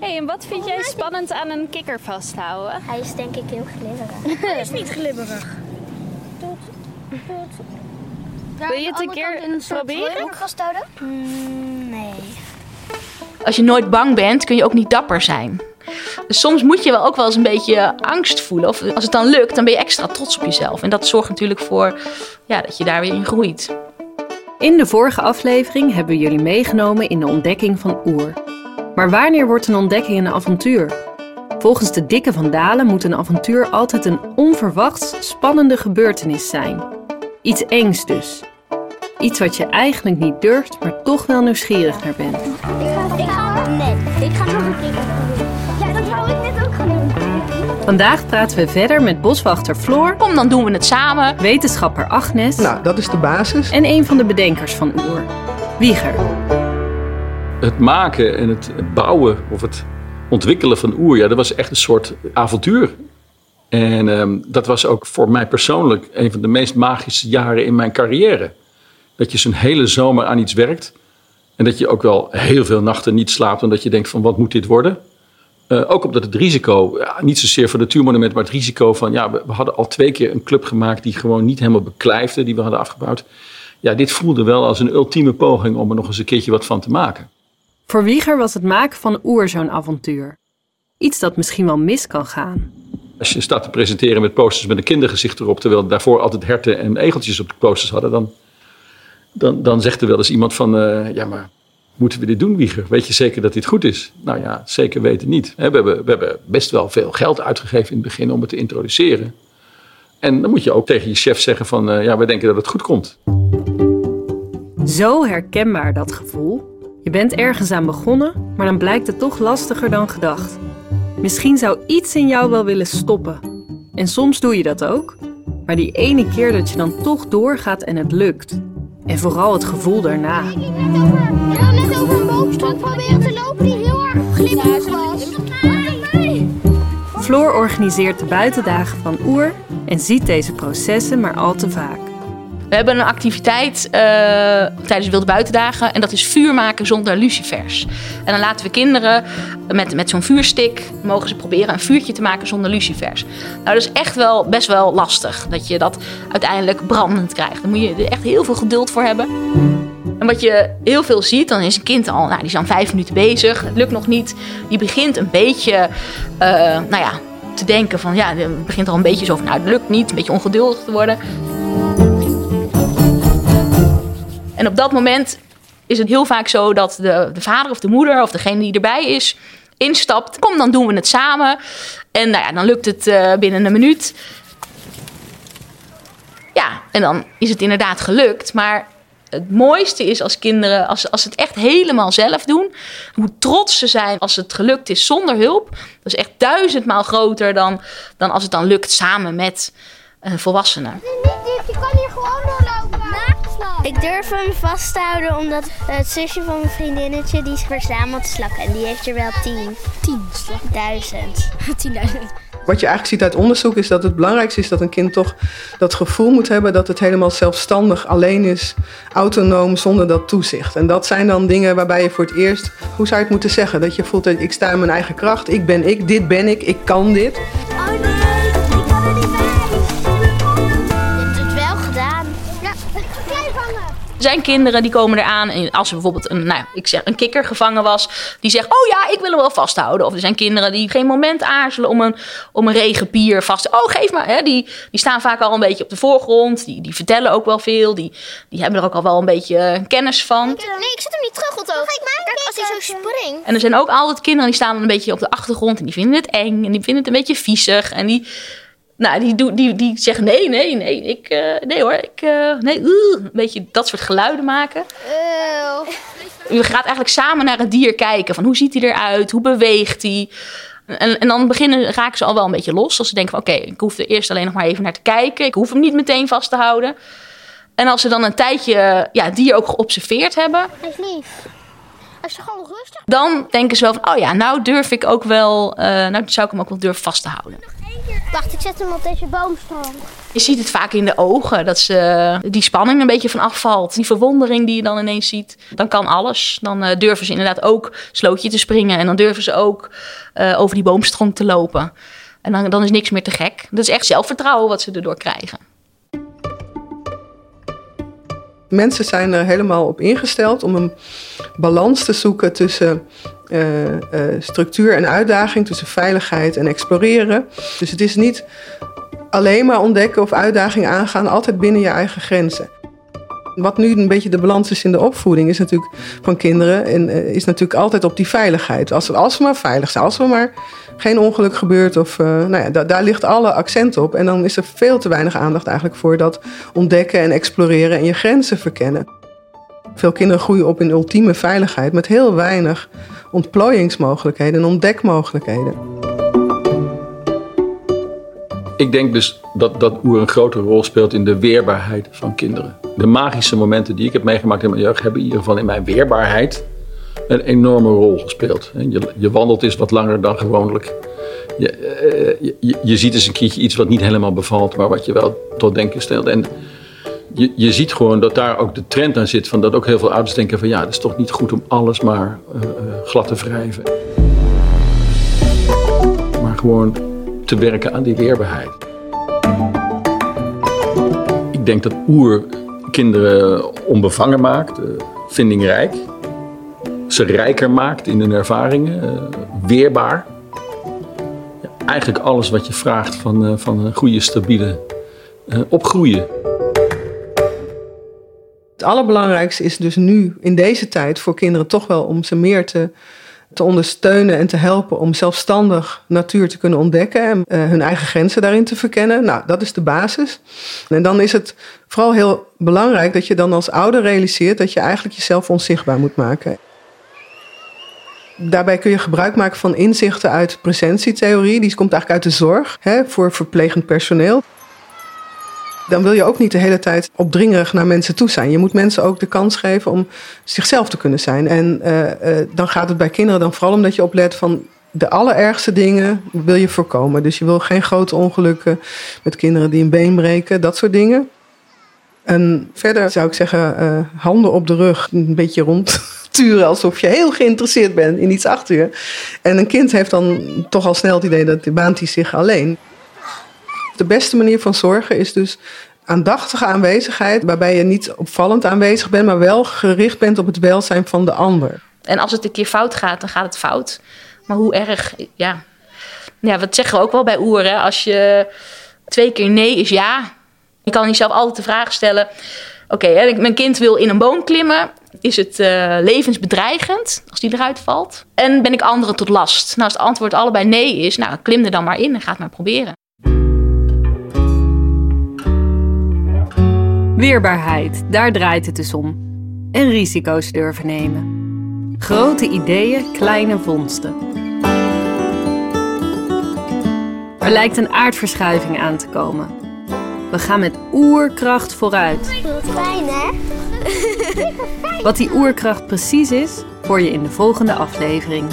hey, en wat vind jij spannend aan een kikker vasthouden? Hij is denk ik heel glibberig. Hij is niet glibberig. Wil je het een keer proberen? vasthouden? Mm, nee. Als je nooit bang bent, kun je ook niet dapper zijn. Dus soms moet je wel ook wel eens een beetje angst voelen. Of als het dan lukt, dan ben je extra trots op jezelf. En dat zorgt natuurlijk voor ja, dat je daar weer in groeit. In de vorige aflevering hebben we jullie meegenomen in de ontdekking van Oer. Maar wanneer wordt een ontdekking een avontuur? Volgens de Dikke van Dalen moet een avontuur altijd een onverwachts spannende gebeurtenis zijn. Iets engs dus. Iets wat je eigenlijk niet durft, maar toch wel nieuwsgierig naar bent. Ik ga net. Ik ga nog een. Ja, dat wou ik net ook gaan doen. Vandaag praten we verder met boswachter Floor, Kom, dan doen we het samen. wetenschapper Agnes Nou, dat is de basis. en een van de bedenkers van Oer, Wieger. Het maken en het bouwen of het ontwikkelen van oer, ja, dat was echt een soort avontuur. En ehm, dat was ook voor mij persoonlijk een van de meest magische jaren in mijn carrière. Dat je zo'n hele zomer aan iets werkt. En dat je ook wel heel veel nachten niet slaapt. Omdat je denkt van wat moet dit worden? Eh, ook omdat het risico, ja, niet zozeer voor natuurmonument, maar het risico van ja, we, we hadden al twee keer een club gemaakt die gewoon niet helemaal beklijfde, die we hadden afgebouwd. Ja, dit voelde wel als een ultieme poging om er nog eens een keertje wat van te maken. Voor Wieger was het maken van Oer zo'n avontuur. Iets dat misschien wel mis kan gaan. Als je staat te presenteren met posters met een kindergezicht erop, terwijl daarvoor altijd herten en egeltjes op de posters hadden, dan, dan, dan zegt er wel eens iemand van, eh, ja maar moeten we dit doen Wieger? Weet je zeker dat dit goed is? Nou ja, zeker weten niet. We hebben, we hebben best wel veel geld uitgegeven in het begin om het te introduceren. En dan moet je ook tegen je chef zeggen van, eh, ja we denken dat het goed komt. Zo herkenbaar dat gevoel. Je bent ergens aan begonnen, maar dan blijkt het toch lastiger dan gedacht. Misschien zou iets in jou wel willen stoppen. En soms doe je dat ook. Maar die ene keer dat je dan toch doorgaat en het lukt. En vooral het gevoel daarna. Ja, net over een boomstok proberen te lopen die heel erg glibberig was. Floor organiseert de buitendagen van Oer en ziet deze processen maar al te vaak. We hebben een activiteit eh, tijdens de Wilde Buitendagen. En dat is vuur maken zonder lucifers. En dan laten we kinderen met, met zo'n vuurstik... mogen ze proberen een vuurtje te maken zonder lucifers. Nou, dat is echt wel best wel lastig. Dat je dat uiteindelijk brandend krijgt. Daar moet je er echt heel veel geduld voor hebben. En wat je heel veel ziet, dan is een kind al... Nou, die is dan vijf minuten bezig. Het lukt nog niet. Die begint een beetje... eh, nou ja, te denken van... Ja, die begint al een beetje zo van... Nou, het lukt niet. Een beetje ongeduldig te worden. En op dat moment is het heel vaak zo dat de, de vader of de moeder of degene die erbij is, instapt. Kom, dan doen we het samen. En nou ja, dan lukt het eh, binnen een minuut. Ja, en dan is het inderdaad gelukt. Maar het mooiste is als kinderen, als, als ze het echt helemaal zelf doen, hoe trots ze zijn als het gelukt is zonder hulp. Dat is echt duizendmaal groter dan, dan als het dan lukt samen met een volwassene. Ik durf hem vast te houden omdat het zusje van mijn vriendinnetje die verzamelt slakken. En die heeft er wel tien. Tien slakken. Duizend. Tienduizend. Wat je eigenlijk ziet uit onderzoek is dat het belangrijkste is dat een kind toch dat gevoel moet hebben dat het helemaal zelfstandig alleen is, autonoom, zonder dat toezicht. En dat zijn dan dingen waarbij je voor het eerst, hoe zou je het moeten zeggen? Dat je voelt dat ik sta in mijn eigen kracht, ik ben ik, dit ben ik, ik kan dit. Oh nee, ik kan er niet zijn kinderen die komen eraan en als er bijvoorbeeld een, nou, ja, ik zeg, een kikker gevangen was, die zegt, oh ja, ik wil hem wel vasthouden. Of er zijn kinderen die geen moment aarzelen om een, om een regenpier vast te Oh, geef maar. Hè, die, die staan vaak al een beetje op de voorgrond. Die, die vertellen ook wel veel. Die, die hebben er ook al wel een beetje eh, kennis van. Nee, ik zet hem niet terug, Otto. Kijk, als hij zo springt. En er zijn ook altijd kinderen die staan een beetje op de achtergrond en die vinden het eng en die vinden het een beetje viezig. En die, nou, die, doen- die, die zeggen nee, nee, nee, ik, eh, nee hoor, ik, eh, nee, een beetje dat soort geluiden maken. Je gaat eigenlijk samen naar het dier kijken. Van hoe ziet hij eruit? Hoe beweegt hij? En, en dan beginnen, raken ze al wel een beetje los. Als ze denken van oké, ik hoef er eerst alleen nog maar even naar te kijken. Ik hoef hem niet meteen vast te houden. En als ze dan een tijdje ja, het dier ook geobserveerd hebben... Hij is lief. Hij is gewoon rustig. dan denken ze wel van... oh ja, nou durf ik ook wel... eh, nou zou ik hem ook wel durven vast te houden. Wacht, ik zet hem op deze boomstam. Je ziet het vaak in de ogen, dat ze die spanning een beetje van afvalt. Die verwondering die je dan ineens ziet. Dan kan alles. Dan uh, durven ze inderdaad ook slootje te springen. En dan durven ze ook uh, over die boomstronk te lopen. En dan, dan is niks meer te gek. Dat is echt zelfvertrouwen wat ze erdoor krijgen. Mensen zijn er helemaal op ingesteld om een balans te zoeken tussen uh, uh, structuur en uitdaging, tussen veiligheid en exploreren. Dus het is niet alleen maar ontdekken of uitdagingen aangaan, altijd binnen je eigen grenzen. Wat nu een beetje de balans is in de opvoeding, is natuurlijk van kinderen, en, uh, is natuurlijk altijd op die veiligheid. Als, als we maar veilig zijn, als we maar geen ongeluk gebeurt, of, uh, nou ja, da, daar ligt alle accent op. En dan is er veel te weinig aandacht eigenlijk voor dat ontdekken en exploreren en je grenzen verkennen. Veel kinderen groeien op in ultieme veiligheid met heel weinig ontplooiingsmogelijkheden en ontdekmogelijkheden. Ik denk dus dat, dat oer een grote rol speelt in de weerbaarheid van kinderen. De magische momenten die ik heb meegemaakt in mijn jeugd hebben in ieder geval in mijn weerbaarheid een enorme rol gespeeld. Je, je wandelt eens wat langer dan gewoonlijk. Je, je, je, ziet eens een keertje iets wat niet helemaal bevalt, maar wat je wel tot denken stelt. En je, je ziet gewoon dat daar ook de trend aan zit. Van dat ook heel veel ouders denken van ja, het is toch niet goed om alles maar uh, glad te wrijven. Maar gewoon te werken aan die weerbaarheid. Ik denk dat oer kinderen onbevangen maakt, uh, vindingrijk. Ze rijker maakt in hun ervaringen, uh, weerbaar. Eigenlijk alles wat je vraagt van, uh, van een goede, stabiele opgroeien. Het allerbelangrijkste is dus nu in deze tijd voor kinderen toch wel om ze meer te, te ondersteunen en te helpen om zelfstandig natuur te kunnen ontdekken en uh, hun eigen grenzen daarin te verkennen. Nou, dat is de basis. En dan is het vooral heel belangrijk dat je dan als ouder realiseert dat je eigenlijk jezelf onzichtbaar moet maken. Daarbij kun je gebruik maken van inzichten uit presentietheorie. Die komt eigenlijk uit de zorg hè, voor verplegend personeel dan wil je ook niet de hele tijd opdringerig naar mensen toe zijn. Je moet mensen ook de kans geven om zichzelf te kunnen zijn. En uh, uh, dan gaat het bij kinderen dan vooral omdat je oplet van de allerergste dingen wil je voorkomen. Dus je wil geen grote ongelukken met kinderen die een been breken, dat soort dingen. En verder zou ik zeggen, uh, handen op de rug, een beetje rondturen alsof je heel geïnteresseerd bent in iets achter je. En een kind heeft dan toch al snel het idee dat baant hij zich alleen. De beste manier van zorgen is dus aandachtige aanwezigheid, waarbij je niet opvallend aanwezig bent, maar wel gericht bent op het welzijn van de ander. En als het een keer fout gaat, dan gaat het fout. Maar hoe erg, ja. Ja, wat zeggen we ook wel bij oeren. Als je twee keer nee is ja. Je kan jezelf altijd de vraag stellen. Oké, mijn kind wil in een boom klimmen. Is het uh, levensbedreigend als die eruit valt? En ben ik anderen tot last? Nou, als het antwoord allebei nee is, nou, klim er dan maar in en ga het maar proberen. Weerbaarheid, daar draait het dus om. En risico's durven nemen. Grote ideeën, kleine vondsten. Er lijkt een aardverschuiving aan te komen. We gaan met oerkracht vooruit. Wat fijn, hè? Wat die oerkracht precies is, hoor je in de volgende aflevering.